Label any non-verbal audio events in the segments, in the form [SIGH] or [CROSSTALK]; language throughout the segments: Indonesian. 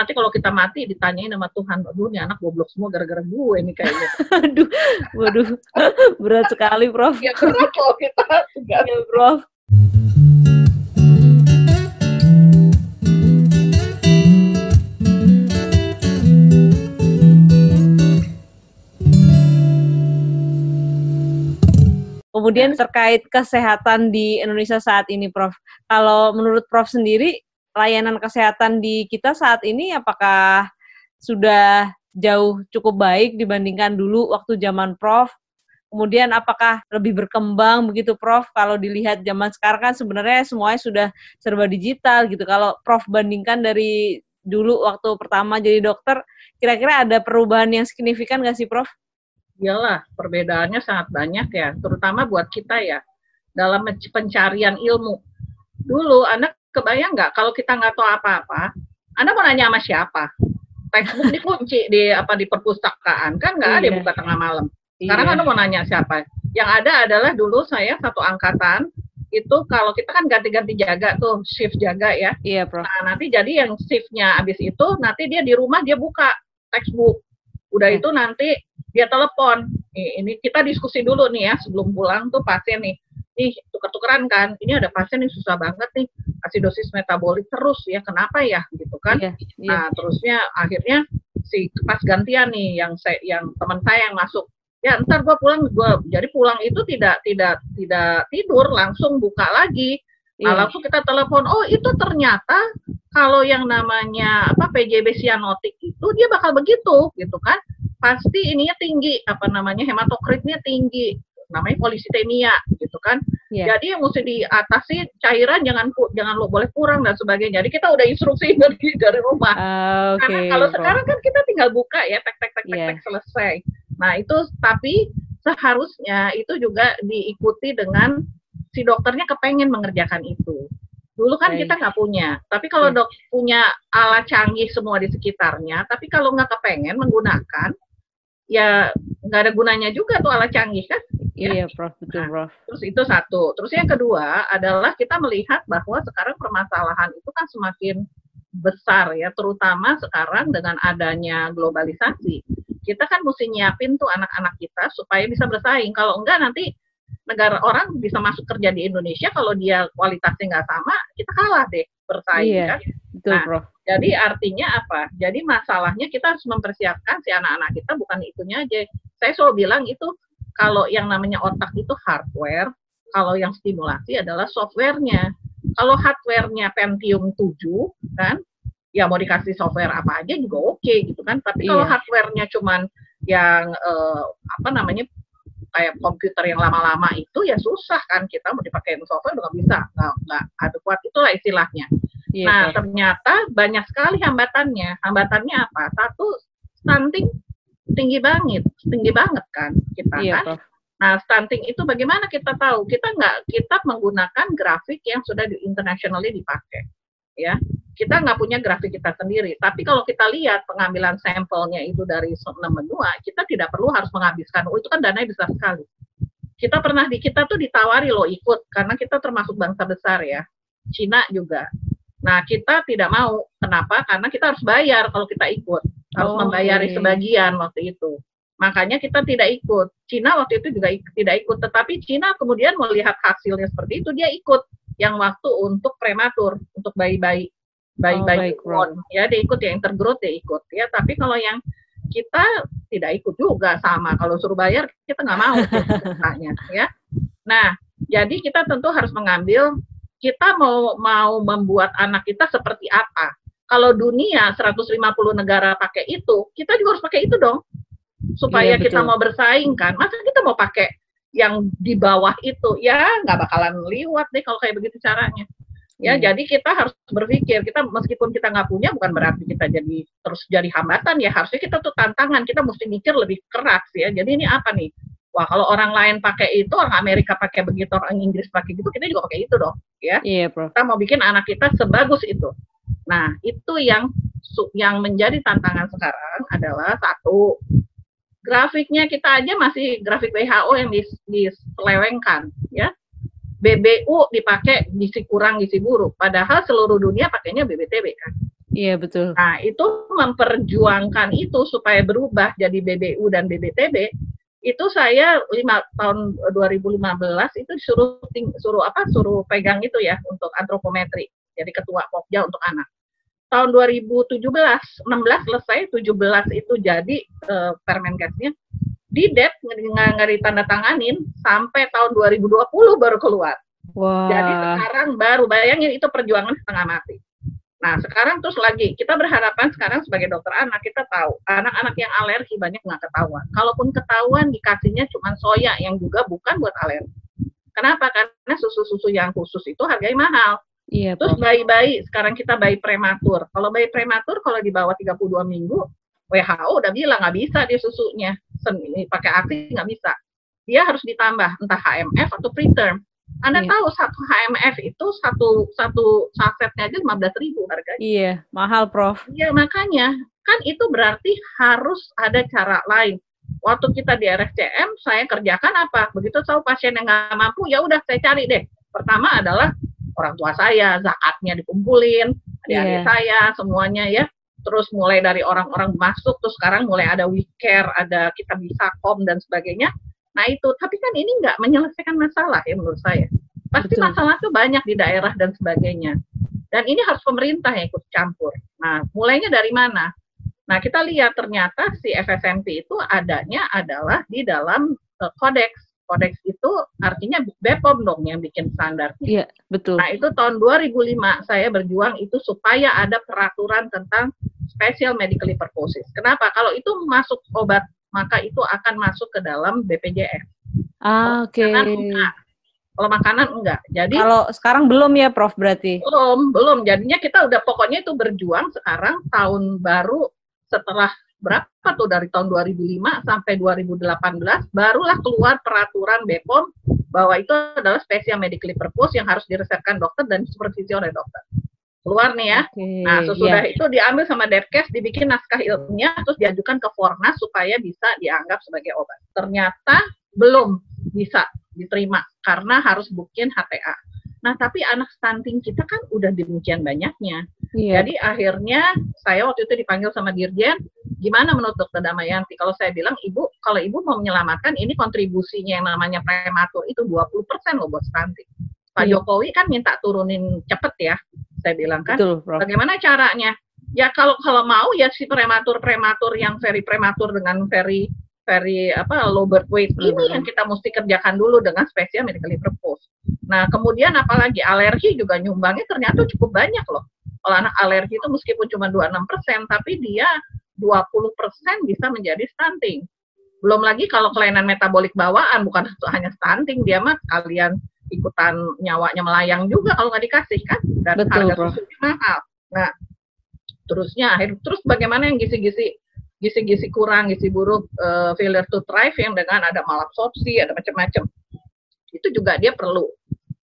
nanti kalau kita mati ditanyain sama Tuhan, aduh ini anak goblok semua gara-gara gue ini kayaknya. [LAUGHS] Aduh, waduh, berat sekali, Prof. Ya berat loh kita. Ya, Prof. Kemudian terkait kesehatan di Indonesia saat ini, Prof. Kalau menurut Prof sendiri, layanan kesehatan di kita saat ini apakah sudah jauh cukup baik dibandingkan dulu waktu zaman Prof? Kemudian apakah lebih berkembang begitu Prof? Kalau dilihat zaman sekarang kan sebenarnya semuanya sudah serba digital gitu. Kalau Prof bandingkan dari dulu waktu pertama jadi dokter, kira-kira ada perubahan yang signifikan nggak sih Prof? Iyalah, perbedaannya sangat banyak ya, terutama buat kita ya, dalam pencarian ilmu. Dulu, anak kebayang nggak kalau kita nggak tahu apa-apa, Anda mau nanya sama siapa? Textbook dikunci di apa di perpustakaan kan nggak ada iya. buka tengah malam. Sekarang iya. Anda mau nanya siapa? Yang ada adalah dulu saya satu angkatan itu kalau kita kan ganti-ganti jaga tuh shift jaga ya. Iya, Prof. Nah, nanti jadi yang shiftnya habis itu nanti dia di rumah dia buka textbook. Udah iya. itu nanti dia telepon ini kita diskusi dulu nih ya sebelum pulang tuh pasien nih nih tuker-tukeran kan ini ada pasien yang susah banget nih asidosis metabolik terus ya kenapa ya gitu kan yeah, yeah. nah terusnya akhirnya si pas gantian nih yang saya yang teman saya yang masuk ya ntar gua pulang gua jadi pulang itu tidak tidak tidak tidur langsung buka lagi Nah, iya. langsung kita telepon, oh itu ternyata kalau yang namanya apa PJB sianotik itu dia bakal begitu, gitu kan? Pasti ininya tinggi, apa namanya hematokritnya tinggi, namanya polisitemia, gitu kan? Yeah. Jadi yang mesti diatasi cairan jangan jangan lo boleh kurang dan sebagainya. Jadi kita udah instruksi [LAUGHS] dari dari rumah. Uh, okay. Karena kalau sekarang kan kita tinggal buka ya, tek tek tek tek, yeah. tek selesai. Nah itu tapi seharusnya itu juga diikuti dengan si dokternya kepengen mengerjakan itu. Dulu kan Baik. kita nggak punya, tapi kalau ya. dok punya alat canggih semua di sekitarnya, tapi kalau nggak kepengen menggunakan, ya nggak ada gunanya juga tuh alat canggih kan? Ya. Iya, Prof. Betul, nah, Prof. Terus itu satu. Terus yang kedua adalah kita melihat bahwa sekarang permasalahan itu kan semakin besar ya, terutama sekarang dengan adanya globalisasi. Kita kan mesti nyiapin tuh anak-anak kita supaya bisa bersaing. Kalau enggak nanti negara orang bisa masuk kerja di Indonesia kalau dia kualitasnya nggak sama kita kalah deh bersaing iya, kan betul, nah bro. jadi artinya apa jadi masalahnya kita harus mempersiapkan si anak-anak kita bukan itunya aja saya selalu bilang itu kalau yang namanya otak itu hardware kalau yang stimulasi adalah softwarenya. Kalau hardwarenya Pentium 7 kan ya mau dikasih software apa aja juga oke okay, gitu kan. Tapi kalau iya. hardwarenya cuman yang uh, apa namanya kayak komputer yang lama-lama itu ya susah kan kita mau dipakai software nggak bisa. Nggak nggak adekuat itulah istilahnya. Iya, nah kan. ternyata banyak sekali hambatannya. Hambatannya apa? Satu stunting tinggi banget tinggi banget kan kita iya, kan Prof. Nah, stunting itu bagaimana kita tahu? Kita nggak kita menggunakan grafik yang sudah di internationally dipakai, ya kita nggak punya grafik kita sendiri. Tapi kalau kita lihat pengambilan sampelnya itu dari enam benua, kita tidak perlu harus menghabiskan. Oh itu kan dananya besar sekali. Kita pernah di kita tuh ditawari loh ikut karena kita termasuk bangsa besar ya. Cina juga. Nah kita tidak mau. Kenapa? Karena kita harus bayar kalau kita ikut. Harus oh, membayari okay. sebagian waktu itu. Makanya kita tidak ikut. Cina waktu itu juga ik tidak ikut. Tetapi Cina kemudian melihat hasilnya seperti itu, dia ikut yang waktu untuk prematur, untuk bayi-bayi bayi-bayi oh, ya dia ikut ya intergrowth dia ikut ya tapi kalau yang kita tidak ikut juga sama kalau suruh bayar kita nggak mau tanya [LAUGHS] ya nah jadi kita tentu harus mengambil kita mau mau membuat anak kita seperti apa kalau dunia 150 negara pakai itu kita juga harus pakai itu dong supaya iya, kita mau bersaing kan masa kita mau pakai yang di bawah itu ya nggak bakalan liwat deh kalau kayak begitu caranya Ya, hmm. jadi kita harus berpikir kita meskipun kita nggak punya bukan berarti kita jadi terus jadi hambatan ya harusnya kita tuh tantangan kita mesti mikir lebih keras ya. Jadi ini apa nih? Wah kalau orang lain pakai itu orang Amerika pakai begitu orang Inggris pakai gitu kita juga pakai itu dong ya. Iya bro. Kita mau bikin anak kita sebagus itu. Nah itu yang yang menjadi tantangan sekarang adalah satu grafiknya kita aja masih grafik WHO yang diselewengkan ya. BBU dipakai gizi kurang gizi buruk padahal seluruh dunia pakainya BBTB kan? Iya betul. Nah itu memperjuangkan itu supaya berubah jadi BBU dan BBTB itu saya lima tahun 2015 itu suruh suruh apa suruh pegang itu ya untuk antropometri jadi ketua Pokja untuk anak tahun 2017 16 selesai 17 itu jadi uh, Permenkesnya di DEP nggak ditanda tanganin sampai tahun 2020 baru keluar wow. jadi sekarang baru bayangin itu perjuangan setengah mati Nah, sekarang terus lagi, kita berharapan sekarang sebagai dokter anak, kita tahu anak-anak yang alergi banyak nggak ketahuan. Kalaupun ketahuan, dikasihnya cuma soya yang juga bukan buat alergi. Kenapa? Karena susu-susu yang khusus itu harganya mahal. Iya, Terus bayi-bayi, sekarang kita bayi prematur. Kalau bayi prematur, kalau di bawah 32 minggu, WHO udah bilang nggak bisa dia susunya. Pakai ASI nggak bisa. Dia harus ditambah entah HMF atau preterm. Anda iya. tahu satu HMF itu satu satu sasetnya aja lima belas ribu harganya. Iya, mahal, Prof. Iya makanya kan itu berarti harus ada cara lain. Waktu kita di RSCM, saya kerjakan apa? Begitu tahu pasien yang nggak mampu, ya udah saya cari deh. Pertama adalah orang tua saya, zakatnya dikumpulin, adik-adik yeah. saya, semuanya ya. Terus mulai dari orang-orang masuk, terus sekarang mulai ada WeCare, ada kita bisa kom dan sebagainya Nah itu, tapi kan ini nggak menyelesaikan masalah ya menurut saya. Pasti Betul. masalah itu banyak di daerah dan sebagainya. Dan ini harus pemerintah yang ikut campur. Nah, mulainya dari mana? Nah, kita lihat ternyata si FSMP itu adanya adalah di dalam uh, kodeks. Kodeks itu artinya BPOM dong yang bikin standar. Iya, betul. Nah, itu tahun 2005 saya berjuang itu supaya ada peraturan tentang special medically purposes. Kenapa? Kalau itu masuk obat maka itu akan masuk ke dalam BPJS. Ah, oke. Okay. Kalau makanan enggak. Jadi kalau sekarang belum ya, Prof berarti? Belum, belum. Jadinya kita udah pokoknya itu berjuang sekarang tahun baru setelah berapa tuh dari tahun 2005 sampai 2018 barulah keluar peraturan BPOM bahwa itu adalah spesial medically purpose yang harus diresepkan dokter dan supervisi oleh dokter keluar nih ya. Okay, nah, sesudah yeah. itu diambil sama Depkes, dibikin naskah ilmiah, terus diajukan ke Fornas supaya bisa dianggap sebagai obat. Ternyata belum bisa diterima karena harus bikin HTA. Nah, tapi anak stunting kita kan udah demikian banyaknya. Yeah. Jadi akhirnya saya waktu itu dipanggil sama Dirjen, gimana menurut Dokter Damayanti? Kalau saya bilang, Ibu, kalau Ibu mau menyelamatkan, ini kontribusinya yang namanya prematur itu 20% loh buat stunting. Pak yeah. Jokowi kan minta turunin cepet ya saya bilang kan. Betul, Bagaimana caranya? Ya kalau kalau mau ya si prematur prematur yang very prematur dengan very very apa low birth weight ini hmm. yang kita mesti kerjakan dulu dengan spesial medically purpose. Nah kemudian apalagi alergi juga nyumbangnya ternyata cukup banyak loh. Kalau anak alergi itu meskipun cuma 26 persen, tapi dia 20 persen bisa menjadi stunting. Belum lagi kalau kelainan metabolik bawaan, bukan hanya stunting, dia mah kalian ikutan nyawanya melayang juga kalau nggak dikasih kan dan Betul, harga susunya mahal. Nah, terusnya akhir terus bagaimana yang gizi-gizi gizi-gizi kurang, gizi buruk, uh, failure to thrive yang dengan ada malabsorpsi, ada macam-macam. Itu juga dia perlu.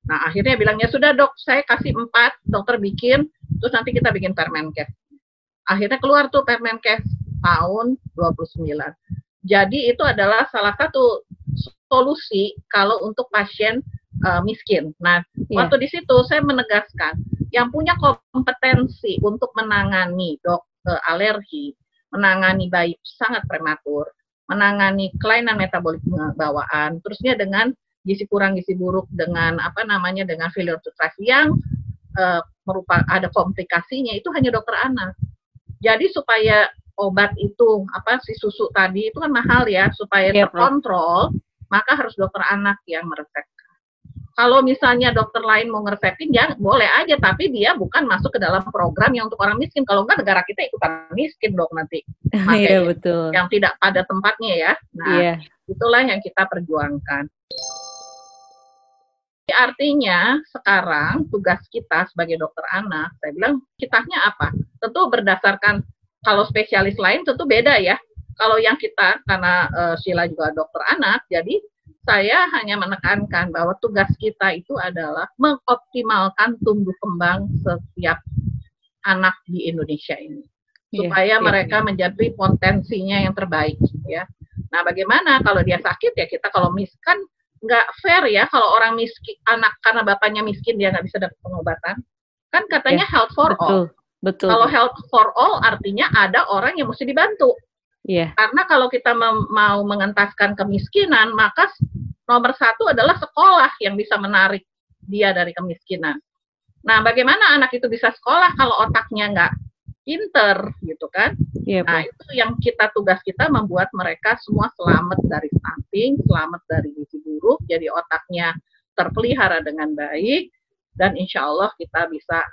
Nah, akhirnya bilangnya sudah dok, saya kasih empat, dokter bikin, terus nanti kita bikin permenkes. Akhirnya keluar tuh permenkes tahun 29. Jadi itu adalah salah satu solusi kalau untuk pasien uh, miskin. Nah, yeah. waktu di situ saya menegaskan yang punya kompetensi untuk menangani dok uh, alergi, menangani bayi sangat prematur, menangani kelainan metabolik bawaan, terusnya dengan gizi kurang gizi buruk dengan apa namanya dengan failure to thrive yang uh, merupakan ada komplikasinya itu hanya dokter anak. Jadi supaya obat itu apa si susu tadi itu kan mahal ya supaya yeah, terkontrol maka harus dokter anak yang meresep kalau misalnya dokter lain mau ngeresepin ya boleh aja tapi dia bukan masuk ke dalam program yang untuk orang miskin. Kalau enggak negara kita ikutan miskin dong nanti. [LAUGHS] Iya betul. yang tidak pada tempatnya ya. Nah yeah. itulah yang kita perjuangkan Artinya sekarang tugas kita sebagai dokter anak, saya bilang kitanya apa? Tentu berdasarkan kalau spesialis lain tentu beda ya. Kalau yang kita karena uh, Sheila juga dokter anak, jadi saya hanya menekankan bahwa tugas kita itu adalah mengoptimalkan tumbuh kembang setiap anak di Indonesia ini iya, supaya yeah, mereka yeah. menjadi potensinya yang terbaik ya. Nah, bagaimana kalau dia sakit ya kita kalau miskin nggak fair ya kalau orang miskin anak karena bapaknya miskin dia nggak bisa dapat pengobatan kan katanya yeah, health for betul. all Betul. Kalau health for all artinya ada orang yang mesti dibantu. Iya. Karena kalau kita mau mengentaskan kemiskinan, maka nomor satu adalah sekolah yang bisa menarik dia dari kemiskinan. Nah, bagaimana anak itu bisa sekolah kalau otaknya nggak pinter, gitu kan? Iya, nah, itu yang kita tugas kita membuat mereka semua selamat dari stunting, selamat dari gizi buruk, jadi otaknya terpelihara dengan baik, dan insya Allah kita bisa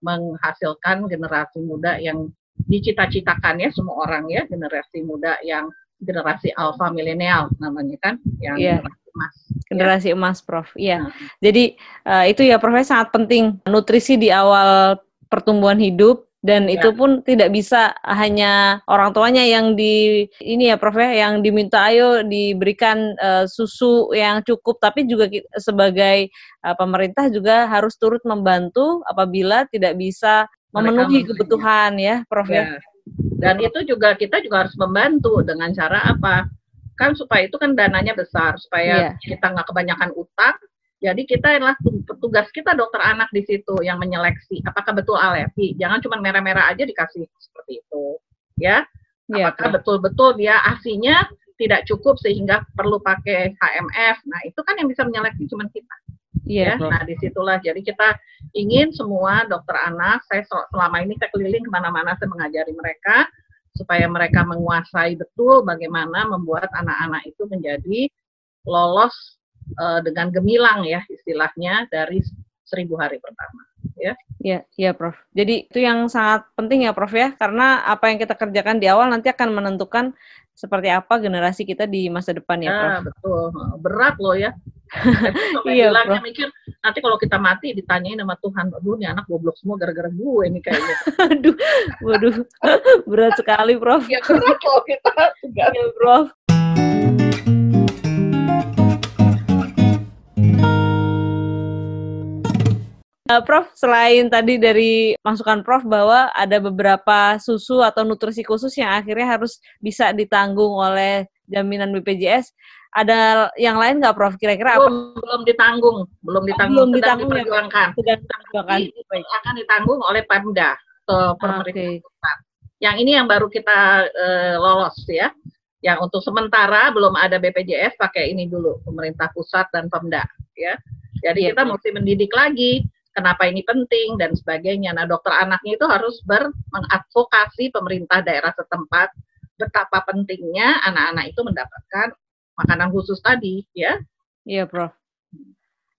menghasilkan generasi muda yang dicita-citakan ya semua orang ya generasi muda yang generasi alfa milenial namanya kan yang yeah. generasi emas. Generasi ya. emas, Prof. Iya. Nah. Jadi uh, itu ya, Prof. sangat penting nutrisi di awal pertumbuhan hidup dan ya. itu pun tidak bisa hanya orang tuanya yang di ini ya Prof ya yang diminta ayo diberikan uh, susu yang cukup tapi juga kita, sebagai uh, pemerintah juga harus turut membantu apabila tidak bisa memenuhi kebutuhan ya, Prof ya. ya. Dan itu juga kita juga harus membantu dengan cara apa? Kan supaya itu kan dananya besar, supaya yeah. kita nggak kebanyakan utang. Jadi kita adalah petugas kita dokter anak di situ yang menyeleksi apakah betul alergi. Jangan cuma merah-merah aja dikasih seperti itu, ya. Yeah, apakah betul-betul dia asinya tidak cukup sehingga perlu pakai HMF. Nah, itu kan yang bisa menyeleksi cuma kita. Iya. Ya, nah di situlah. Jadi kita ingin semua dokter anak, saya selama ini saya keliling ke mana-mana saya mengajari mereka supaya mereka menguasai betul bagaimana membuat anak-anak itu menjadi lolos uh, dengan gemilang ya istilahnya dari seribu hari pertama. Ya. Iya, iya, Prof. Jadi itu yang sangat penting ya, Prof ya, karena apa yang kita kerjakan di awal nanti akan menentukan seperti apa generasi kita di masa depan ya, Prof. Ya, betul. Berat loh ya. [LAUGHS] iya, bilangnya Prof. mikir nanti kalau kita mati ditanyain sama Tuhan, aduh nih anak goblok semua gara-gara gue ini kayaknya. [LAUGHS] aduh, waduh, [LAUGHS] berat sekali, Prof. Ya berat loh kita. Iya, Prof. Uh, Prof, selain tadi dari masukan Prof bahwa ada beberapa susu atau nutrisi khusus yang akhirnya harus bisa ditanggung oleh jaminan BPJS, ada yang lain nggak Prof? Kira-kira apa? Belum ditanggung, belum ditanggung, belum ditanggung sedang diperjuangkan. Sedang diperjuangkan. akan ditanggung oleh Pemda atau pemerintah okay. Yang ini yang baru kita uh, lolos ya. Yang untuk sementara belum ada BPJS pakai ini dulu pemerintah pusat dan Pemda ya. Jadi yeah, kita mesti mendidik lagi kenapa ini penting dan sebagainya. Nah, dokter anaknya itu harus mengadvokasi pemerintah daerah setempat betapa pentingnya anak-anak itu mendapatkan makanan khusus tadi, ya. Iya, Prof.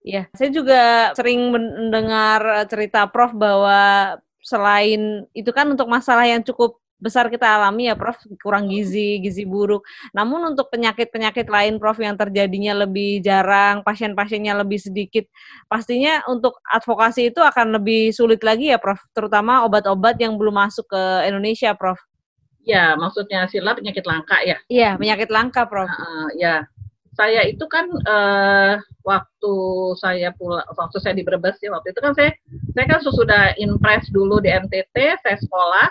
Iya, saya juga sering mendengar cerita Prof bahwa selain itu kan untuk masalah yang cukup besar kita alami ya Prof, kurang gizi, gizi buruk. Namun untuk penyakit-penyakit lain Prof yang terjadinya lebih jarang, pasien-pasiennya lebih sedikit, pastinya untuk advokasi itu akan lebih sulit lagi ya Prof, terutama obat-obat yang belum masuk ke Indonesia Prof. Ya, maksudnya sila penyakit langka ya? Iya, penyakit langka Prof. Uh, ya, saya itu kan uh, waktu saya pulang waktu saya di Brebes ya waktu itu kan saya saya kan sudah impres dulu di NTT saya sekolah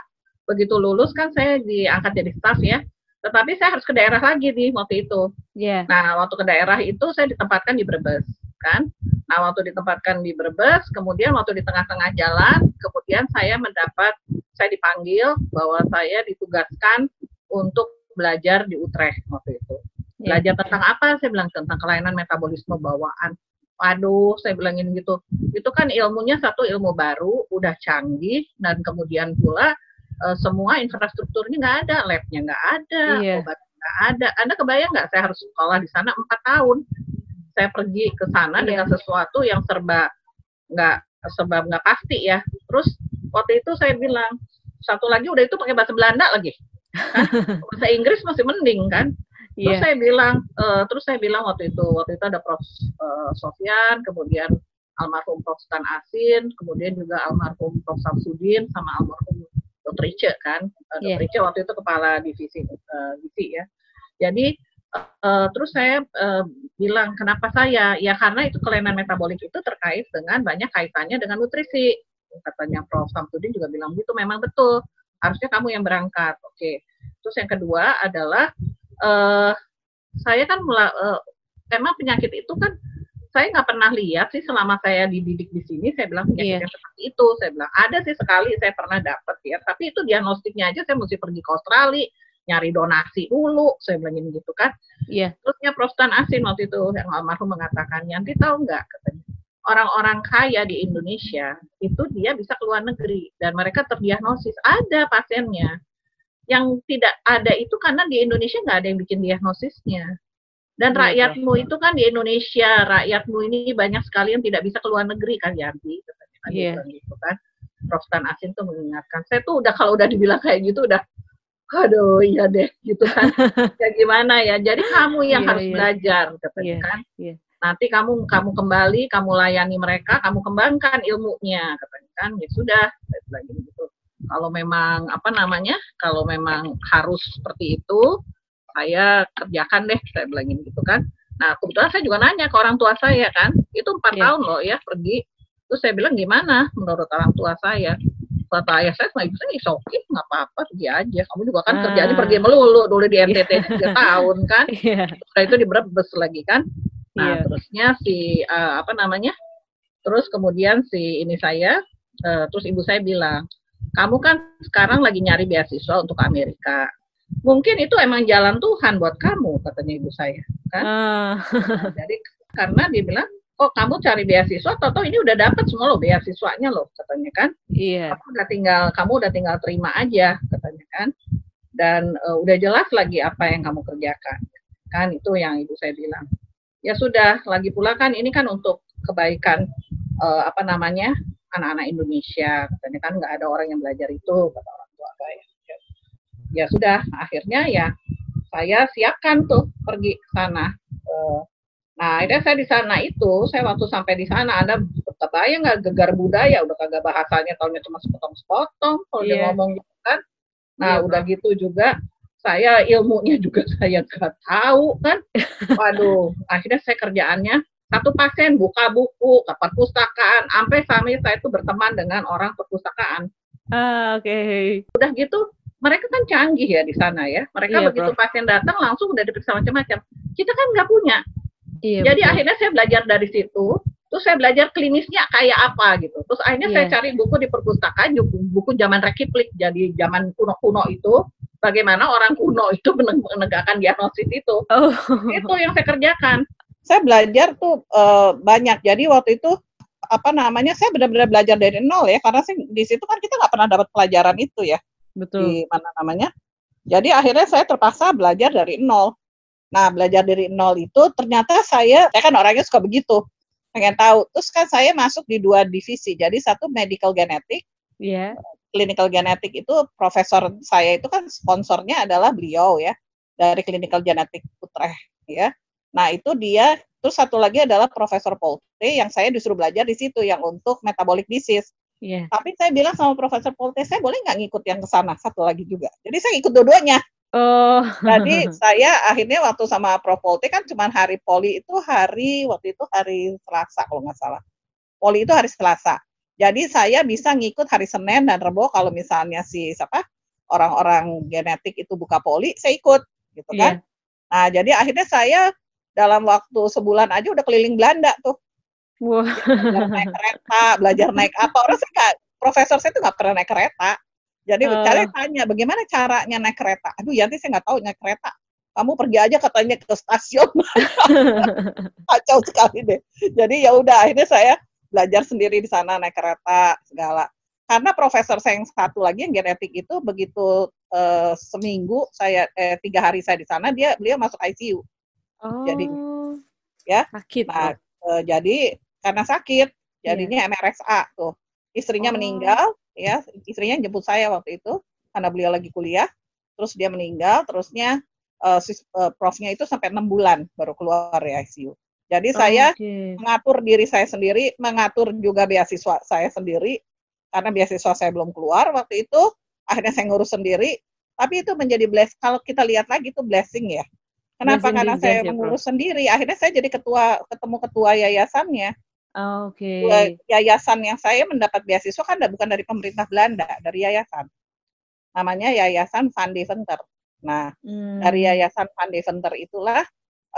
begitu lulus kan saya diangkat jadi staff ya tetapi saya harus ke daerah lagi nih waktu itu yeah. nah waktu ke daerah itu saya ditempatkan di Brebes kan nah waktu ditempatkan di Brebes kemudian waktu di tengah-tengah jalan kemudian saya mendapat saya dipanggil bahwa saya ditugaskan untuk belajar di Utrecht waktu itu iya. belajar yeah. tentang apa saya bilang tentang kelainan metabolisme bawaan Waduh, saya bilangin gitu. Itu kan ilmunya satu ilmu baru, udah canggih, dan kemudian pula uh, semua infrastrukturnya nggak ada, labnya nggak ada, iya. obat nggak ada. Anda kebayang nggak saya harus sekolah di sana empat tahun? Saya pergi ke sana iya. dengan sesuatu yang serba nggak serba nggak pasti ya. Terus waktu itu saya bilang satu lagi udah itu pakai bahasa Belanda lagi. Kan? [LAUGHS] bahasa Inggris masih mending kan. Terus yeah. saya bilang, uh, terus saya bilang waktu itu, waktu itu ada Prof. Uh, Sofyan, kemudian almarhum Prof. Stan Asin, kemudian juga almarhum Prof. Samsudin, sama almarhum Dr. Ice kan, Dr. Yeah. Ice waktu itu kepala divisi uh, gizi ya. Jadi uh, terus saya uh, bilang kenapa saya? Ya karena itu kelainan metabolik itu terkait dengan banyak kaitannya dengan nutrisi. Katanya Prof. Samsudin juga bilang gitu, memang betul. Harusnya kamu yang berangkat. Oke. Okay. Terus yang kedua adalah uh, saya kan mula, uh, memang penyakit itu kan saya nggak pernah lihat sih selama saya dididik di sini saya bilang penyakitnya yeah. seperti itu saya bilang ada sih sekali saya pernah dapat ya tapi itu diagnostiknya aja saya mesti pergi ke Australia nyari donasi dulu saya bilang gitu kan iya yeah. terusnya Prof Tan Asin waktu itu yang almarhum mengatakan nanti tahu nggak katanya orang-orang kaya di Indonesia itu dia bisa keluar negeri dan mereka terdiagnosis ada pasiennya yang tidak ada itu karena di Indonesia nggak ada yang bikin diagnosisnya dan iya, rakyatmu itu kan di Indonesia, rakyatmu ini banyak sekali yang tidak bisa keluar negeri kan Yanti, kan yeah. gitu kan. Prof Tan Asin tuh mengingatkan. Saya tuh udah kalau udah dibilang kayak gitu udah aduh iya deh gitu kan. [LAUGHS] ya gimana ya. Jadi kamu yang yeah, harus yeah. belajar katanya yeah, kan. Yeah. Nanti kamu kamu kembali, kamu layani mereka, kamu kembangkan ilmunya katanya kan. Ya sudah, saya bilang gitu. Kalau memang apa namanya? Kalau memang harus seperti itu, saya kerjakan deh saya bilang gitu kan nah kebetulan saya juga nanya ke orang tua saya kan itu empat yeah. tahun loh ya pergi terus saya bilang gimana menurut orang tua saya kata ayah saya sama ibu saya is okay nggak apa-apa pergi aja kamu juga kan ah. kerjanya pergi melulu dulu di NTT tiga [LAUGHS] tahun kan yeah. setelah itu di Brebes lagi kan nah yeah. terusnya si uh, apa namanya terus kemudian si ini saya uh, terus ibu saya bilang kamu kan sekarang lagi nyari beasiswa untuk Amerika mungkin itu emang jalan Tuhan buat kamu katanya ibu saya kan? Uh. jadi karena dia bilang oh kamu cari beasiswa atau ini udah dapat semua lo beasiswanya lo katanya kan. Iya. Yeah. kamu udah tinggal kamu udah tinggal terima aja katanya kan. Dan uh, udah jelas lagi apa yang kamu kerjakan kan? Itu yang ibu saya bilang. Ya sudah lagi pula kan ini kan untuk kebaikan uh, apa namanya anak-anak Indonesia katanya kan. Nggak ada orang yang belajar itu kata ya sudah akhirnya ya saya siapkan tuh pergi ke sana. Eh, nah, akhirnya saya di sana itu, saya waktu sampai di sana, Anda kebayang nggak gegar budaya, udah kagak bahasanya tahunya cuma sepotong-sepotong kalau yeah. dia iya. ngomong gitu kan. Nah, yeah, udah gitu juga saya ilmunya juga [LAUGHS] saya nggak tahu kan. Waduh, akhirnya saya kerjaannya satu pasien buka buku ke perpustakaan, sampai sampai saya itu berteman dengan orang perpustakaan. Ah, oke. Okay. Udah gitu mereka kan canggih ya di sana ya. Mereka iya, begitu bro. pasien datang langsung udah diperiksa macam-macam. Kita kan nggak punya. Iya, Jadi betul. akhirnya saya belajar dari situ. Terus saya belajar klinisnya kayak apa gitu. Terus akhirnya iya. saya cari buku di perpustakaan, buku, buku zaman rekiplik, jadi zaman kuno-kuno itu. Bagaimana orang kuno itu [LAUGHS] menegakkan diagnosis itu. Oh. Itu yang saya kerjakan. Saya belajar tuh uh, banyak. Jadi waktu itu apa namanya saya benar-benar belajar dari nol ya karena sih di situ kan kita nggak pernah dapat pelajaran itu ya Betul. di mana namanya. Jadi akhirnya saya terpaksa belajar dari nol. Nah, belajar dari nol itu ternyata saya, saya kan orangnya suka begitu, pengen tahu. Terus kan saya masuk di dua divisi. Jadi satu medical genetic, yeah. clinical genetic itu profesor saya itu kan sponsornya adalah beliau ya dari clinical genetic Utrecht ya. Nah itu dia. Terus satu lagi adalah Profesor Polte yang saya disuruh belajar di situ yang untuk metabolic disease. Yeah. Tapi saya bilang sama Profesor Polte, saya boleh nggak ngikut yang ke sana satu lagi juga. Jadi saya ikut dua-duanya. Oh. Jadi [LAUGHS] saya akhirnya waktu sama Prof Polte kan cuma hari poli itu hari waktu itu hari Selasa kalau nggak salah. Poli itu hari Selasa. Jadi saya bisa ngikut hari Senin dan Rebo kalau misalnya si siapa orang-orang genetik itu buka poli, saya ikut gitu kan. Yeah. Nah, jadi akhirnya saya dalam waktu sebulan aja udah keliling Belanda tuh Wow. Belajar naik kereta, belajar naik apa. Orang sih gak, profesor saya tuh nggak pernah naik kereta. Jadi uh. saya tanya, bagaimana caranya naik kereta? Aduh, Yanti saya nggak tahu naik kereta. Kamu pergi aja katanya ke stasiun. [LAUGHS] Kacau sekali deh. Jadi ya udah, akhirnya saya belajar sendiri di sana naik kereta segala. Karena profesor saya yang satu lagi yang genetik itu begitu uh, seminggu saya eh, tiga hari saya di sana dia beliau masuk ICU. Oh. Jadi ya. Sakit. Nah, uh, jadi karena sakit jadinya yeah. MRSA tuh istrinya oh. meninggal ya istrinya jemput saya waktu itu karena beliau lagi kuliah terus dia meninggal terusnya uh, sis, uh, profnya itu sampai enam bulan baru keluar dari ICU jadi oh, saya okay. mengatur diri saya sendiri mengatur juga beasiswa saya sendiri karena beasiswa saya belum keluar waktu itu akhirnya saya ngurus sendiri tapi itu menjadi bless kalau kita lihat lagi itu blessing ya Kenapa? Blessing Karena saya ya, mengurus sendiri. Akhirnya saya jadi ketua ketemu ketua yayasannya. Oh, Oke. Okay. Yayasan yang saya mendapat beasiswa kan bukan dari pemerintah Belanda, dari yayasan. Namanya Yayasan Van Deventer. Nah, hmm. dari Yayasan Van Deventer itulah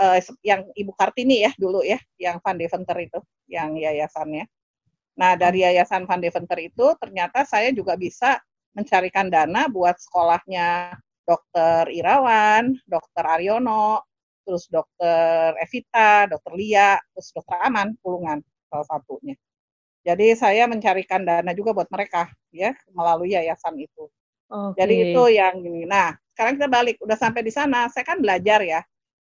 uh, yang Ibu Kartini ya dulu ya, yang Van Deventer itu, yang yayasannya. Nah, dari Yayasan Van Deventer itu ternyata saya juga bisa mencarikan dana buat sekolahnya Dokter Irawan, Dokter Aryono, terus Dokter Evita, Dokter Lia, terus Dokter Aman, Pulungan salah satunya. Jadi saya mencarikan dana juga buat mereka ya melalui yayasan itu. Okay. Jadi itu yang ini. Nah, sekarang kita balik udah sampai di sana. Saya kan belajar ya.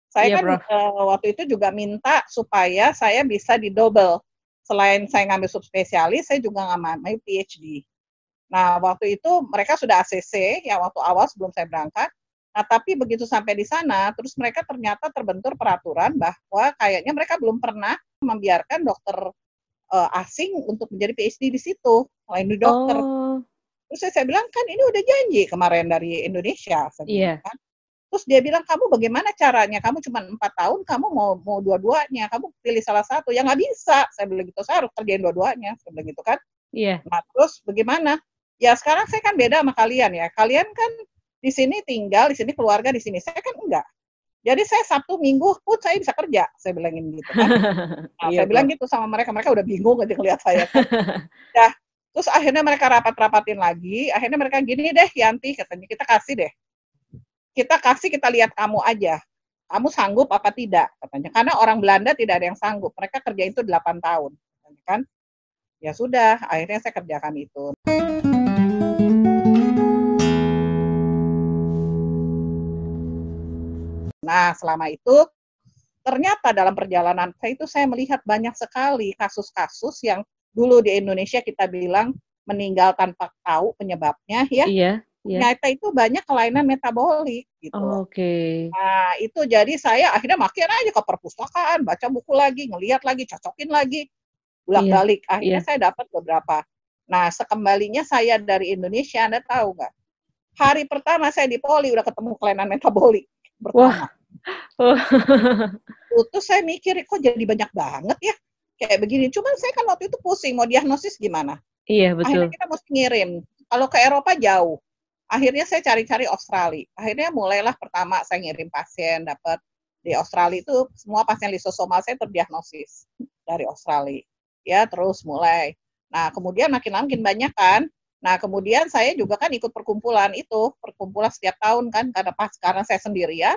Saya yeah, kan uh, waktu itu juga minta supaya saya bisa di double. Selain saya ngambil subspesialis, saya juga ngambil PhD. Nah, waktu itu mereka sudah ACC, ya waktu awal sebelum saya berangkat. Nah, tapi begitu sampai di sana, terus mereka ternyata terbentur peraturan bahwa kayaknya mereka belum pernah membiarkan dokter uh, asing untuk menjadi PhD di situ, selain di dokter. Oh. Terus saya, bilang, kan ini udah janji kemarin dari Indonesia. Saya yeah. kan. Terus dia bilang, kamu bagaimana caranya? Kamu cuma empat tahun, kamu mau mau dua-duanya, kamu pilih salah satu. Ya nggak bisa. Saya bilang gitu, saya harus kerjain dua-duanya. Saya bilang gitu kan. Iya. Yeah. Nah terus bagaimana? Ya sekarang saya kan beda sama kalian ya. Kalian kan di sini tinggal, di sini keluarga, di sini. Saya kan enggak. Jadi saya Sabtu Minggu pun saya bisa kerja, saya bilangin gitu kan. [LAUGHS] Nah, iya, saya bilang gitu sama mereka, mereka udah bingung aja ngeliat saya. Kan. [LAUGHS] ya, terus akhirnya mereka rapat-rapatin lagi, akhirnya mereka gini deh, Yanti katanya kita kasih deh kita kasih kita lihat kamu aja. Kamu sanggup apa tidak katanya. Karena orang Belanda tidak ada yang sanggup. Mereka kerja itu 8 tahun. Kan? Ya sudah, akhirnya saya kerjakan itu. Nah, selama itu ternyata dalam perjalanan saya itu saya melihat banyak sekali kasus-kasus yang dulu di Indonesia kita bilang meninggal tanpa tahu penyebabnya ya. Iya yeah. ternyata itu banyak kelainan metabolik gitu. Oh, Oke. Okay. Nah itu jadi saya akhirnya makin aja ke perpustakaan, baca buku lagi, ngelihat lagi, cocokin lagi, bolak-balik. Yeah. Akhirnya yeah. saya dapat beberapa. Nah sekembalinya saya dari Indonesia, anda tahu nggak? Hari pertama saya di poli udah ketemu kelainan metabolik pertama. [LAUGHS] Wah. Oh. Terus saya mikir kok jadi banyak banget ya kayak begini. Cuman saya kan waktu itu pusing mau diagnosis gimana. Iya betul. Akhirnya kita mesti ngirim. Kalau ke Eropa jauh akhirnya saya cari-cari Australia. Akhirnya mulailah pertama saya ngirim pasien dapat di Australia itu semua pasien lisosomal saya terdiagnosis dari Australia. Ya, terus mulai. Nah, kemudian makin makin banyak kan. Nah, kemudian saya juga kan ikut perkumpulan itu, perkumpulan setiap tahun kan, karena pas sekarang saya sendirian,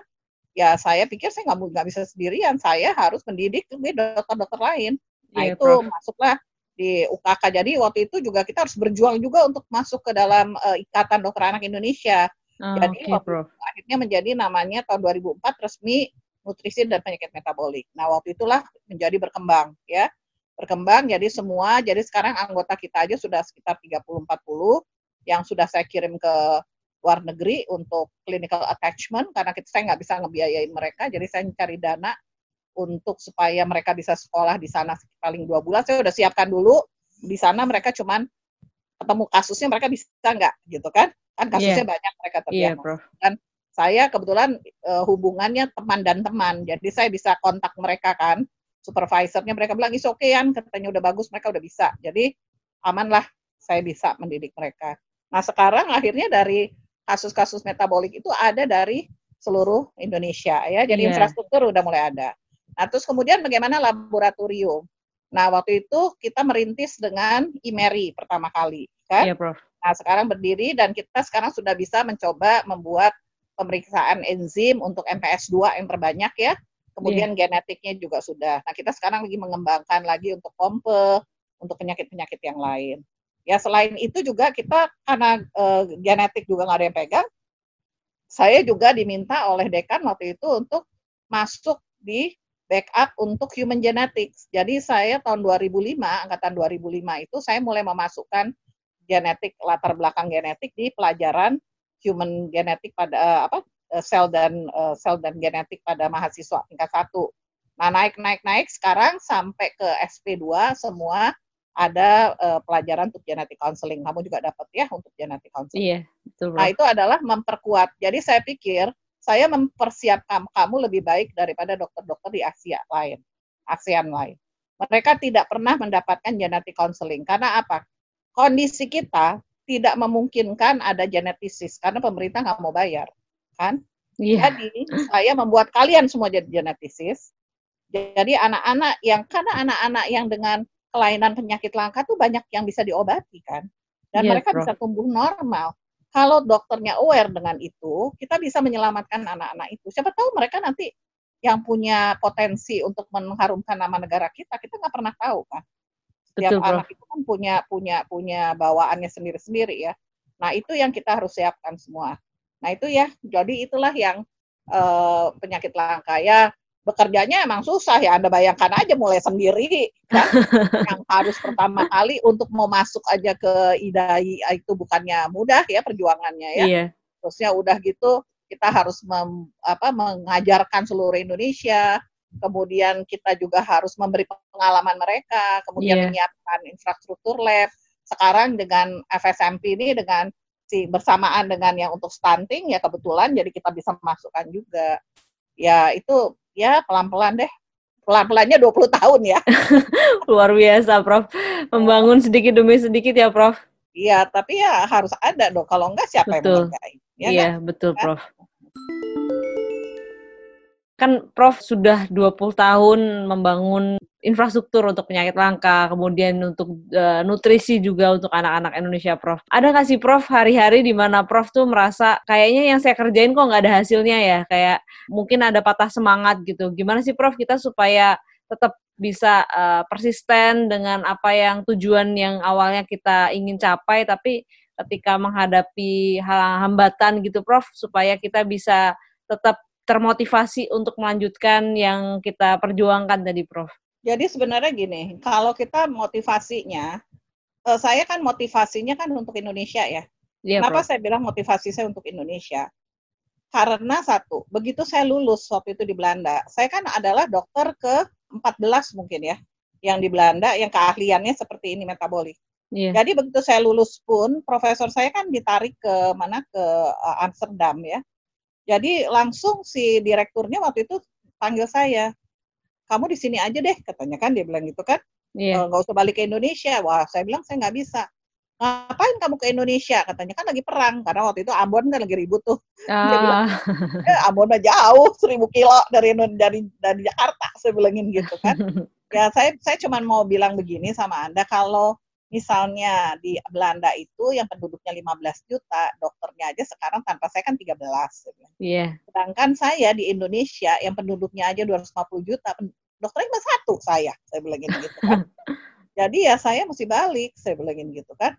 ya saya pikir saya nggak bisa sendirian, saya harus mendidik dokter-dokter lain. Nah, yeah, itu Prof. masuklah di UKK. Jadi waktu itu juga kita harus berjuang juga untuk masuk ke dalam uh, Ikatan Dokter Anak Indonesia. Oh, Jadi okay, waktu Itu, akhirnya menjadi namanya tahun 2004 resmi nutrisi dan penyakit metabolik. Nah waktu itulah menjadi berkembang ya berkembang. Jadi semua jadi sekarang anggota kita aja sudah sekitar 30-40 yang sudah saya kirim ke luar negeri untuk clinical attachment karena kita saya nggak bisa ngebiayain mereka. Jadi saya cari dana untuk supaya mereka bisa sekolah di sana paling dua bulan. Saya udah siapkan dulu di sana mereka cuman ketemu kasusnya mereka bisa nggak gitu kan? Kan kasusnya yeah. banyak mereka terjadi yeah, kan saya kebetulan uh, hubungannya teman dan teman. Jadi saya bisa kontak mereka kan supervisornya mereka bilang is okay, kan katanya udah bagus mereka udah bisa jadi aman lah saya bisa mendidik mereka nah sekarang akhirnya dari kasus-kasus metabolik itu ada dari seluruh Indonesia ya jadi yeah. infrastruktur udah mulai ada Nah, terus kemudian bagaimana laboratorium? Nah, waktu itu kita merintis dengan IMERI pertama kali, kan? Iya, Prof. Nah, sekarang berdiri dan kita sekarang sudah bisa mencoba membuat pemeriksaan enzim untuk MPS 2 yang terbanyak ya. Kemudian yeah. genetiknya juga sudah. Nah, kita sekarang lagi mengembangkan lagi untuk pompe, untuk penyakit-penyakit yang lain. Ya, selain itu juga kita karena uh, genetik juga nggak ada yang pegang, saya juga diminta oleh dekan waktu itu untuk masuk di backup untuk human genetics. Jadi saya tahun 2005, angkatan 2005 itu saya mulai memasukkan genetik latar belakang genetik di pelajaran human genetik pada uh, apa sel dan uh, sel dan genetik pada mahasiswa tingkat satu. Nah naik naik naik sekarang sampai ke SP2 semua ada uh, pelajaran untuk genetik counseling. Kamu juga dapat ya untuk genetik counseling. Iya, betul. Nah itu adalah memperkuat. Jadi saya pikir saya mempersiapkan kamu lebih baik daripada dokter-dokter di Asia lain, ASEAN lain. Mereka tidak pernah mendapatkan genetik counseling. Karena apa? Kondisi kita tidak memungkinkan ada genetisis karena pemerintah nggak mau bayar, kan? Yeah. Jadi saya membuat kalian semua jadi genetisis. Jadi anak-anak yang karena anak-anak yang dengan kelainan penyakit langka tuh banyak yang bisa diobati kan, dan yes, mereka bro. bisa tumbuh normal. Kalau dokternya aware dengan itu, kita bisa menyelamatkan anak-anak itu. Siapa tahu mereka nanti yang punya potensi untuk mengharumkan nama negara kita, kita nggak pernah tahu kan. Setiap Betul, anak itu kan punya punya punya bawaannya sendiri-sendiri ya. Nah itu yang kita harus siapkan semua. Nah itu ya, jadi itulah yang uh, penyakit langka ya. Bekerjanya emang susah ya, Anda bayangkan aja mulai sendiri kan? [LAUGHS] yang harus pertama kali untuk mau masuk aja ke IDAI itu bukannya mudah ya perjuangannya ya. Iya. Terusnya udah gitu kita harus mem, apa, mengajarkan seluruh Indonesia, kemudian kita juga harus memberi pengalaman mereka, kemudian yeah. menyiapkan infrastruktur lab. Sekarang dengan FSMP ini dengan si bersamaan dengan yang untuk stunting ya kebetulan jadi kita bisa masukkan juga. Ya itu ya pelan-pelan deh. Pelan-pelannya 20 tahun ya. [LAUGHS] Luar biasa, Prof. Membangun sedikit demi sedikit ya, Prof. Iya, tapi ya harus ada dong. Kalau enggak siapa betul. yang menghargai? Ya iya, kan? betul, kan? Prof kan Prof sudah 20 tahun membangun infrastruktur untuk penyakit langka, kemudian untuk uh, nutrisi juga untuk anak-anak Indonesia, Prof. Ada nggak sih, Prof, hari-hari di mana Prof tuh merasa kayaknya yang saya kerjain kok nggak ada hasilnya ya, kayak mungkin ada patah semangat gitu. Gimana sih, Prof, kita supaya tetap bisa uh, persisten dengan apa yang tujuan yang awalnya kita ingin capai, tapi ketika menghadapi hal hambatan gitu, Prof, supaya kita bisa tetap termotivasi untuk melanjutkan yang kita perjuangkan tadi, Prof? Jadi sebenarnya gini, kalau kita motivasinya, uh, saya kan motivasinya kan untuk Indonesia ya. Iya, Kenapa Prof. saya bilang motivasi saya untuk Indonesia? Karena satu, begitu saya lulus waktu itu di Belanda, saya kan adalah dokter ke 14 mungkin ya, yang di Belanda, yang keahliannya seperti ini metabolik. Yeah. Jadi begitu saya lulus pun, profesor saya kan ditarik ke mana ke uh, Amsterdam ya. Jadi langsung si direkturnya waktu itu panggil saya, kamu di sini aja deh, katanya kan dia bilang gitu kan, yeah. Iya. nggak usah balik ke Indonesia. Wah, saya bilang saya nggak bisa. Ngapain kamu ke Indonesia? Katanya kan lagi perang, karena waktu itu Ambon kan lagi ribut tuh. Ah. Dia bilang, [LAUGHS] eh, Ambon mah jauh, seribu kilo dari dari dari Jakarta, saya bilangin gitu kan. [LAUGHS] ya saya saya cuma mau bilang begini sama anda, kalau misalnya di Belanda itu yang penduduknya 15 juta, dokternya aja sekarang tanpa saya kan 13. Iya. Yeah. Sedangkan saya di Indonesia yang penduduknya aja 250 juta, dokternya cuma satu saya, saya bilang gitu kan. [LAUGHS] Jadi ya saya mesti balik, saya bilang gitu kan.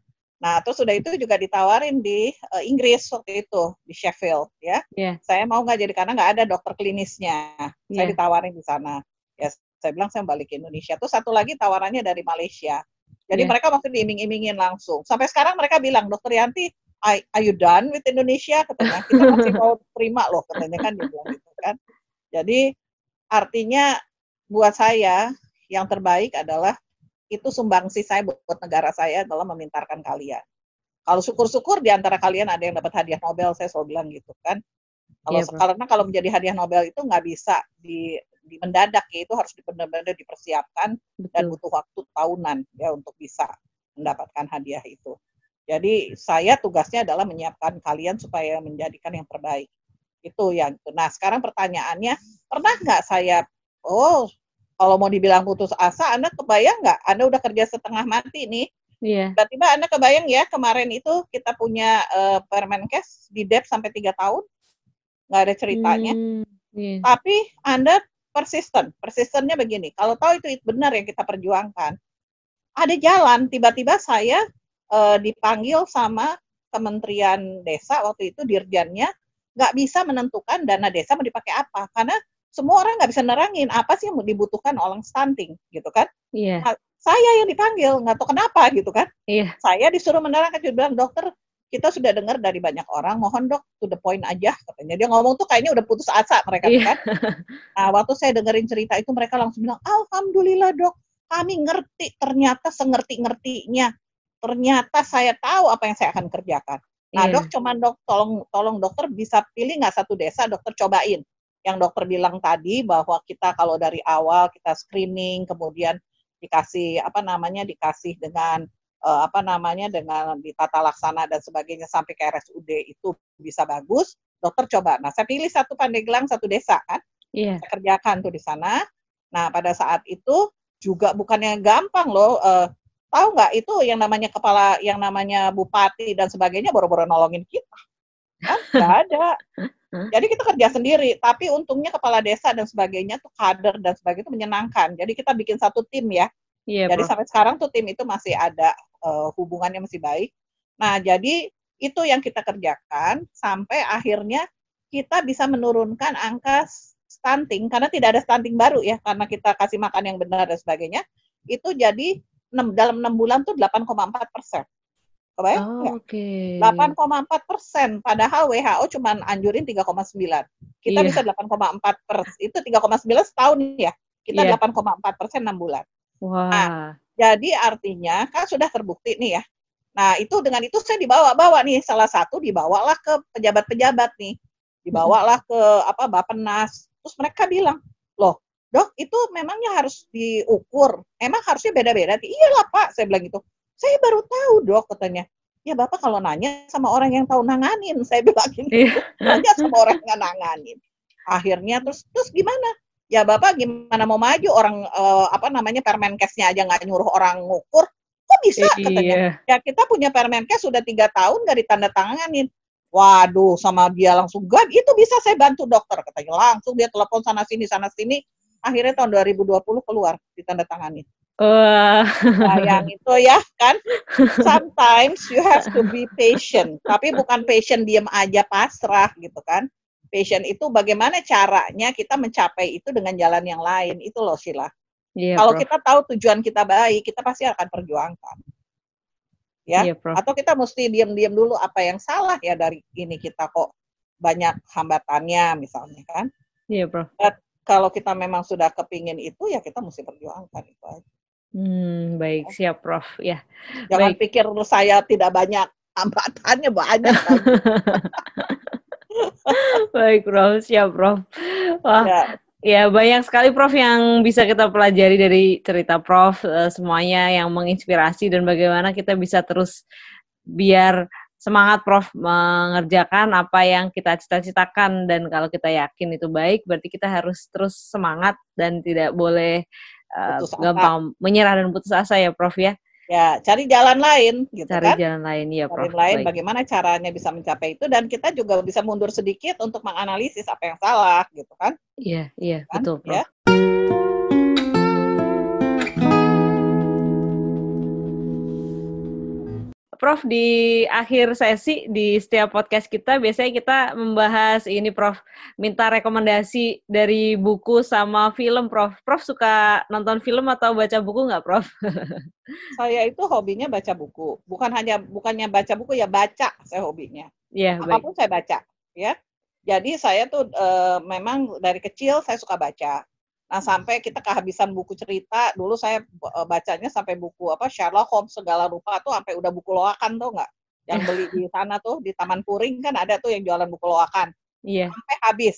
Nah, terus sudah itu juga ditawarin di uh, Inggris waktu itu di Sheffield ya. Yeah. Saya mau nggak jadi karena nggak ada dokter klinisnya. Yeah. Saya iya. ditawarin di sana. Ya, saya bilang saya balik ke Indonesia. Terus satu lagi tawarannya dari Malaysia. Jadi yeah. mereka waktu diiming-imingin langsung. Sampai sekarang mereka bilang, Dokter Yanti, are you done with Indonesia? Katanya, kita masih [LAUGHS] mau terima loh, katanya kan dia bilang gitu kan. Jadi artinya buat saya yang terbaik adalah itu sumbangsi saya buat negara saya adalah memintarkan kalian. Kalau syukur-syukur di antara kalian ada yang dapat hadiah Nobel, saya selalu bilang gitu kan. Kalau yeah, karena kalau menjadi hadiah Nobel itu nggak bisa di di mendadak ya itu harus benar-benar dipersiapkan Betul. dan butuh waktu tahunan ya untuk bisa mendapatkan hadiah itu. Jadi saya tugasnya adalah menyiapkan kalian supaya menjadikan yang terbaik. Itu yang itu. Nah sekarang pertanyaannya, pernah nggak saya, oh kalau mau dibilang putus asa, Anda kebayang nggak? Anda udah kerja setengah mati nih. Iya. Tiba-tiba Anda kebayang ya kemarin itu kita punya uh, Permenkes di DEP sampai tiga tahun, nggak ada ceritanya. Hmm, yeah. Tapi Anda persisten. Persistennya begini, kalau tahu itu benar yang kita perjuangkan, ada jalan, tiba-tiba saya e, dipanggil sama Kementerian Desa waktu itu dirjannya nggak bisa menentukan dana desa mau dipakai apa karena semua orang nggak bisa nerangin apa sih yang dibutuhkan orang stunting gitu kan? Iya. Yeah. saya yang dipanggil nggak tahu kenapa gitu kan? Iya. Yeah. Saya disuruh menerangkan dia bilang dokter kita sudah dengar dari banyak orang, mohon dok, to the point aja katanya. Dia ngomong tuh kayaknya udah putus asa mereka yeah. kan. Nah, waktu saya dengerin cerita itu mereka langsung bilang, Alhamdulillah dok, kami ngerti ternyata sengerti-ngertinya. Ternyata saya tahu apa yang saya akan kerjakan. Nah yeah. dok, cuman dok, tolong tolong dokter bisa pilih nggak satu desa, dokter cobain. Yang dokter bilang tadi bahwa kita kalau dari awal kita screening, kemudian dikasih apa namanya dikasih dengan uh, apa namanya dengan ditata laksana dan sebagainya sampai ke RSUD itu bisa bagus. dokter coba. Nah, saya pilih satu Pandeglang, satu desa kan. Iya. Saya kerjakan tuh di sana. Nah, pada saat itu juga bukannya gampang loh. Uh, tahu nggak itu yang namanya kepala, yang namanya bupati dan sebagainya boro-boro nolongin kita. Kan [LAUGHS] nggak ada. Jadi kita kerja sendiri, tapi untungnya kepala desa dan sebagainya tuh kader dan sebagainya itu menyenangkan. Jadi kita bikin satu tim ya. Iya, Jadi Prof. sampai sekarang tuh tim itu masih ada uh, hubungannya masih baik. Nah, jadi itu yang kita kerjakan sampai akhirnya kita bisa menurunkan angka stunting karena tidak ada stunting baru ya karena kita kasih makan yang benar dan sebagainya itu jadi 6, dalam enam bulan tuh 8,4 persen. Kebayang? Oh, Oke. 8,4 persen. Padahal WHO cuma anjurin 3,9. Kita Iya. bisa 8,4 persen. Itu 3,9 setahun ya. Kita Iya. 8,4 persen 6 bulan. Wah. Jadi artinya kan sudah terbukti nih ya. Nah itu dengan itu saya dibawa-bawa nih salah satu dibawalah ke pejabat-pejabat nih, dibawalah ke apa Bapenas. Terus mereka bilang, loh dok itu memangnya harus diukur, emang harusnya beda-beda? Iyalah pak, saya bilang gitu. Saya baru tahu dok katanya. Ya bapak kalau nanya sama orang yang tahu nanganin, saya bilang gitu. Iya. Nanya sama orang yang nanganin. Akhirnya terus terus gimana? Ya bapak gimana mau maju orang eh, apa namanya Permenkesnya aja nggak nyuruh orang ngukur, kok bisa katanya? Iya. Ya kita punya Permenkes sudah tiga tahun nggak ditandatanganin. Waduh, sama dia langsung gad, itu bisa saya bantu dokter katanya. Langsung dia telepon sana sini sana sini. Akhirnya tahun 2020 keluar ditandatangani. Wah. Nah, yang [LAUGHS] itu ya kan. Sometimes you have to be patient. Tapi bukan patient diem aja pasrah gitu kan. Patient itu bagaimana caranya kita mencapai itu dengan jalan yang lain. Itu loh Sheila. Iya, Kalau kita tahu tujuan kita baik, kita pasti akan perjuangkan. Ya, Iya, Prof. atau kita mesti diam-diam dulu apa yang salah ya dari ini kita kok banyak hambatannya misalnya kan. Iya, Prof. Kalau kita memang sudah kepingin itu ya kita mesti perjuangkan itu aja. Hmm, baik, siap, Prof. Ya. Jangan Baik. pikir saya tidak banyak hambatannya banyak. [LAUGHS] Baik, Prof. Siap, Prof. Wah, ya, ya banyak sekali Prof yang bisa kita pelajari dari cerita Prof. eh, semuanya yang menginspirasi dan bagaimana kita bisa terus biar semangat Prof mengerjakan apa yang kita cita-citakan dan kalau kita yakin itu baik berarti kita harus terus semangat dan tidak boleh eh, asa. gampang menyerah dan putus asa ya Prof ya. Ya cari jalan lain gitu Cari kan. jalan lain ya Cari Prof. lain Baik. bagaimana caranya bisa mencapai itu dan kita juga bisa mundur sedikit untuk menganalisis apa yang salah gitu kan. Iya, iya, Kan, betul Prof. ya. Prof, di akhir sesi di setiap podcast kita biasanya kita membahas ini Prof, minta rekomendasi dari buku sama film Prof. Prof suka nonton film atau baca buku nggak Prof? [LAUGHS] Saya itu hobinya baca buku. Bukan hanya bukannya baca buku ya baca saya hobinya. Iya, baik. apa pun saya baca ya jadi saya tuh eh, memang dari kecil saya suka baca nah sampai kita kehabisan buku cerita dulu saya eh, bacanya sampai buku apa Sherlock Holmes segala rupa tuh sampai udah buku loakan tuh nggak? Yang [LAUGHS] beli di sana tuh di Taman Puring kan ada tuh yang jualan buku loakan. Iya. sampai habis.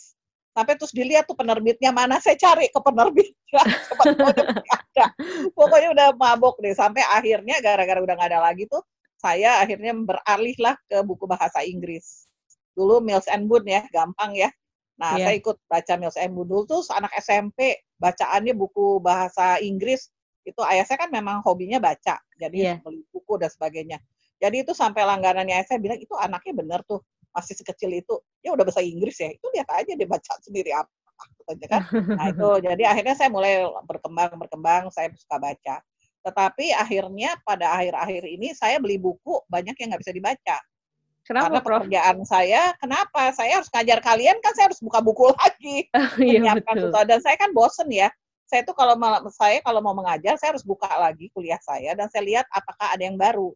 Sampai terus dilihat tuh penerbitnya mana saya cari ke [LAUGHS] masih ada. Pokoknya udah mabok deh. Sampai akhirnya gara-gara udah nggak ada lagi tuh saya akhirnya beralih lah ke buku bahasa Inggris. Dulu Mills and Boon ya gampang ya nah Iya. saya ikut baca Mills Boon dulu tuh anak SMP bacaannya buku bahasa Inggris itu ayah saya kan memang hobinya baca jadi Iya. beli buku dan sebagainya jadi itu sampai langganannya ayah saya bilang itu anaknya bener tuh masih sekecil itu ya udah bahasa Inggris ya itu lihat aja dia baca sendiri apa katanya kan [LAUGHS] nah itu jadi akhirnya saya mulai berkembang berkembang saya suka baca tetapi akhirnya pada akhir-akhir ini saya beli buku banyak yang nggak bisa dibaca Kenapa karena Prof? pekerjaan saya kenapa saya harus ngajar kalian kan saya harus buka buku [LAUGHS] lagi Iya menyiapkan betul. dan saya kan bosen ya saya tuh kalau saya kalau mau mengajar saya harus buka lagi kuliah saya dan saya lihat apakah ada yang baru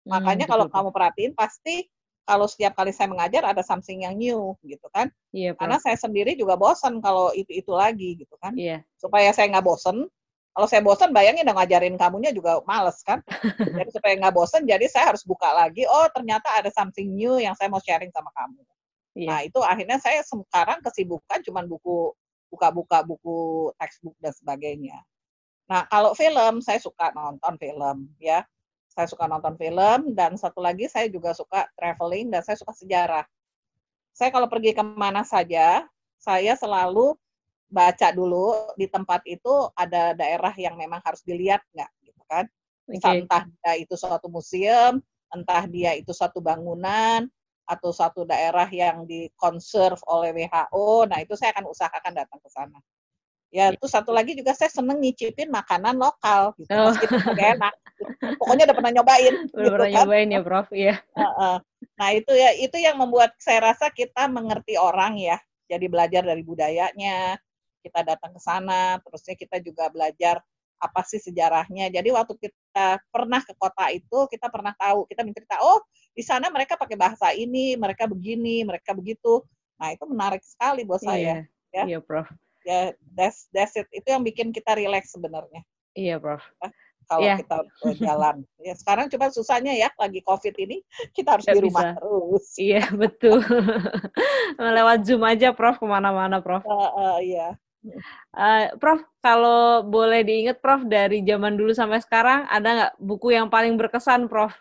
Hmm, makanya betul, kalau kamu perhatiin pasti kalau setiap kali saya mengajar ada something yang new gitu kan Iya, Prof. karena saya sendiri juga bosen kalau itu itu lagi gitu kan Iya. supaya saya nggak bosen kalau saya bosen bayangin udah ngajarin kamunya juga males kan? [LAUGHS] Jadi supaya nggak bosen jadi saya harus buka lagi oh ternyata ada something new yang saya mau sharing sama kamu. Iya. nah itu akhirnya saya sekarang kesibukan cuman buku buka-buka buku textbook dan sebagainya. Nah kalau film saya suka nonton film ya. Saya suka nonton film dan satu lagi saya juga suka traveling dan saya suka sejarah. Saya kalau pergi ke mana saja, saya selalu baca dulu di tempat itu ada daerah yang memang harus dilihat nggak, gitu kan? Okay. Entah dia itu suatu museum, entah dia itu suatu bangunan, atau satu daerah yang dikonserv oleh WHO, nah itu saya akan usahakan datang ke sana. Ya, itu satu lagi juga saya seneng nyicipin makanan lokal, gitu. Oh. meskipun gak enak. Pokoknya udah pernah nyobain. [LAUGHS] Udah gitu pernah kan. nyobain ya, Prof. Iya. Nah itu ya, itu yang membuat saya rasa kita mengerti orang ya. Jadi belajar dari budayanya, kita datang ke sana, terusnya kita juga belajar apa sih sejarahnya. Jadi waktu kita pernah ke kota itu, kita pernah tahu, kita mencerita, oh di sana mereka pakai bahasa ini, mereka begini, mereka begitu. Nah itu menarik sekali buat saya. Iya, ya. iya Prof. Ya, that's, that's it. Itu yang bikin kita relax sebenarnya. Iya, Prof. Ya, kalau yeah. kita jalan. Ya, sekarang cuma susahnya ya, lagi COVID ini, kita harus Gak di rumah bisa. terus. Iya, betul. [LAUGHS] Lewat Zoom aja, Prof, ke mana-mana, Prof. Uh, uh, iya. Uh, Prof, kalau boleh diingat, Prof, dari zaman dulu sampai sekarang, ada nggak buku yang paling berkesan, Prof?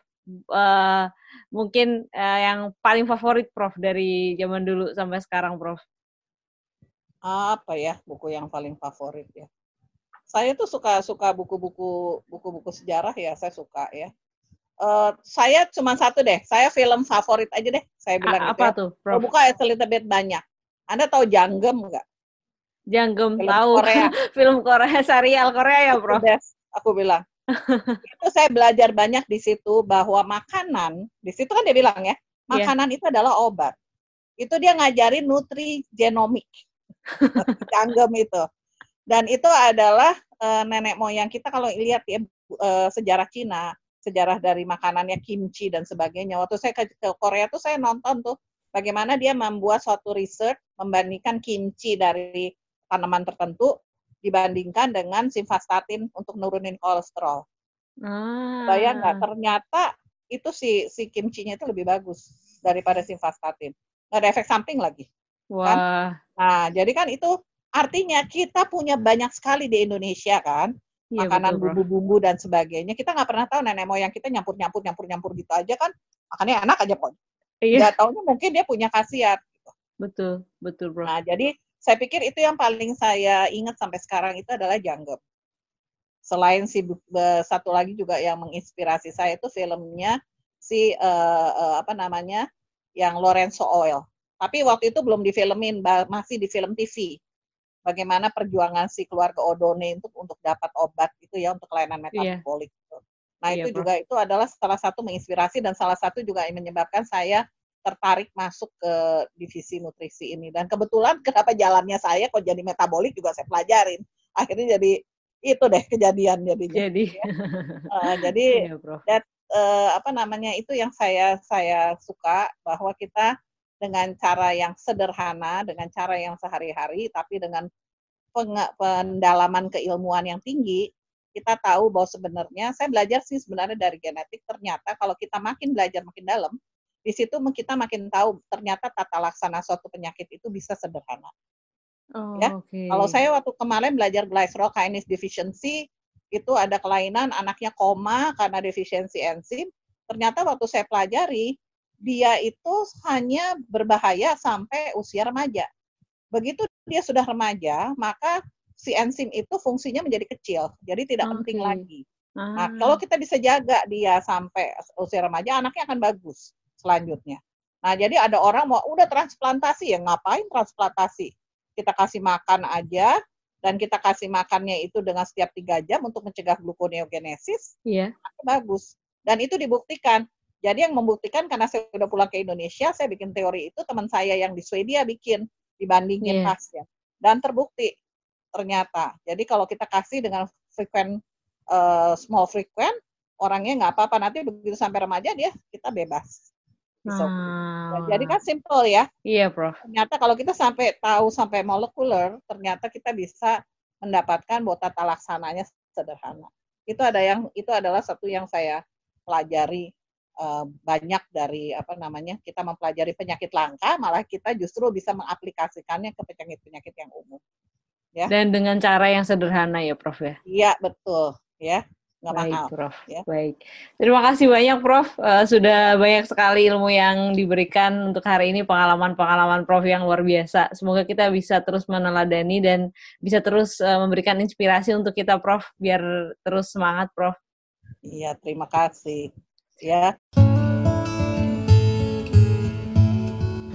Uh, mungkin uh, yang paling favorit, Prof, dari zaman dulu sampai sekarang, Prof? Apa ya buku yang paling favorit ya? Saya tuh suka suka buku-buku buku-buku sejarah ya, saya suka ya. Uh, saya cuma satu deh, saya film favorit aja deh, saya bilang A gitu. Apa ya. tuh, Prof? buka ya little bit banyak. Anda tahu Janggem nggak? Janggem film tahu Korea. [LAUGHS] film Korea serial Korea ya bro aku bilang [LAUGHS] itu saya belajar banyak di situ bahwa makanan di situ kan dia bilang ya iya. makanan yeah. itu adalah obat itu dia ngajarin nutrigenomik Janggem [LAUGHS] itu dan itu adalah uh, nenek moyang kita kalau lihat ya uh, sejarah Cina sejarah dari makanannya kimchi dan sebagainya waktu saya ke, ke Korea tuh saya nonton tuh bagaimana dia membuat suatu research membandingkan kimchi dari tanaman tertentu dibandingkan dengan simvastatin untuk nurunin kolesterol. Ah. Bayang nggak? Ternyata itu si si kimchinya itu lebih bagus daripada simvastatin. Nggak ada efek samping lagi. Kan? Wah. Kan? Nah, jadi kan itu artinya kita punya banyak sekali di Indonesia kan ya, makanan bumbu-bumbu dan sebagainya. Kita nggak pernah tahu nenek moyang kita nyampur-nyampur nyampur-nyampur gitu aja kan. Makannya enak aja kok. Iya. Nggak tahunya mungkin dia punya khasiat. Gitu. Betul, betul bro. Nah, jadi saya pikir itu yang paling saya ingat sampai sekarang itu adalah Janggep. Selain si satu lagi juga yang menginspirasi saya itu filmnya si uh, uh, apa namanya yang Lorenzo Oil. Tapi waktu itu belum difilmin, masih di film TV. Bagaimana perjuangan si keluarga Odone untuk untuk dapat obat itu ya untuk kelainan iya. metabolik. Yeah. Nah yeah, itu bro. juga itu adalah salah satu menginspirasi dan salah satu juga yang menyebabkan saya tertarik masuk ke divisi nutrisi ini. Dan kebetulan [LAUGHS] kenapa jalannya saya kok jadi metabolik juga saya pelajarin. Akhirnya jadi itu deh kejadian jadi [LAUGHS] jadi. Ya. uh, jadi yeah, that, uh, apa namanya itu yang saya saya suka bahwa kita dengan cara yang sederhana dengan cara yang sehari-hari tapi dengan pendalaman keilmuan yang tinggi kita tahu bahwa sebenarnya saya belajar sih sebenarnya dari genetik ternyata kalau kita makin belajar makin dalam di situ kita makin tahu ternyata tata laksana suatu penyakit itu bisa sederhana. Oh, ya, okay. kalau saya waktu kemarin belajar glycerol-kinase deficiency itu ada kelainan anaknya koma karena defisiensi enzim. Ternyata waktu saya pelajari dia itu hanya berbahaya sampai usia remaja. Begitu dia sudah remaja, maka si enzim itu fungsinya menjadi kecil, jadi tidak okay. penting lagi. Nah, ah. Nah, kalau kita bisa jaga dia sampai usia remaja, anaknya akan bagus selanjutnya. Nah, jadi ada orang mau udah transplantasi ya ngapain transplantasi? Kita kasih makan aja dan kita kasih makannya itu dengan setiap tiga jam untuk mencegah gluconeogenesis. Iya. Yeah. Bagus. Dan itu dibuktikan. Jadi yang membuktikan karena saya sudah pulang ke Indonesia, saya bikin teori itu teman saya yang di Swedia bikin dibandingin yeah. pasien dan terbukti ternyata. Jadi kalau kita kasih dengan frequent uh, small frequent orangnya nggak apa-apa nanti begitu sampai remaja dia kita bebas Hmm. jadi kan simple ya. Iya, Prof. Ternyata kalau kita sampai tahu sampai molekuler, ternyata kita bisa mendapatkan bahwa tata laksananya sederhana. Itu ada yang itu adalah satu yang saya pelajari uh, banyak dari apa namanya kita mempelajari penyakit langka, malah kita justru bisa mengaplikasikannya ke penyakit-penyakit yang umum. Ya. Dan dengan cara yang sederhana ya, Prof ya. Iya, betul, ya. Nggak Baik, mahal. Prof. ya. Baik. Terima kasih banyak, Prof. Eh, sudah banyak sekali ilmu yang diberikan untuk hari ini, pengalaman-pengalaman Prof yang luar biasa. Semoga kita bisa terus meneladani dan bisa terus eh, memberikan inspirasi untuk kita, Prof, biar terus semangat, Prof. Iya, terima kasih. Ya.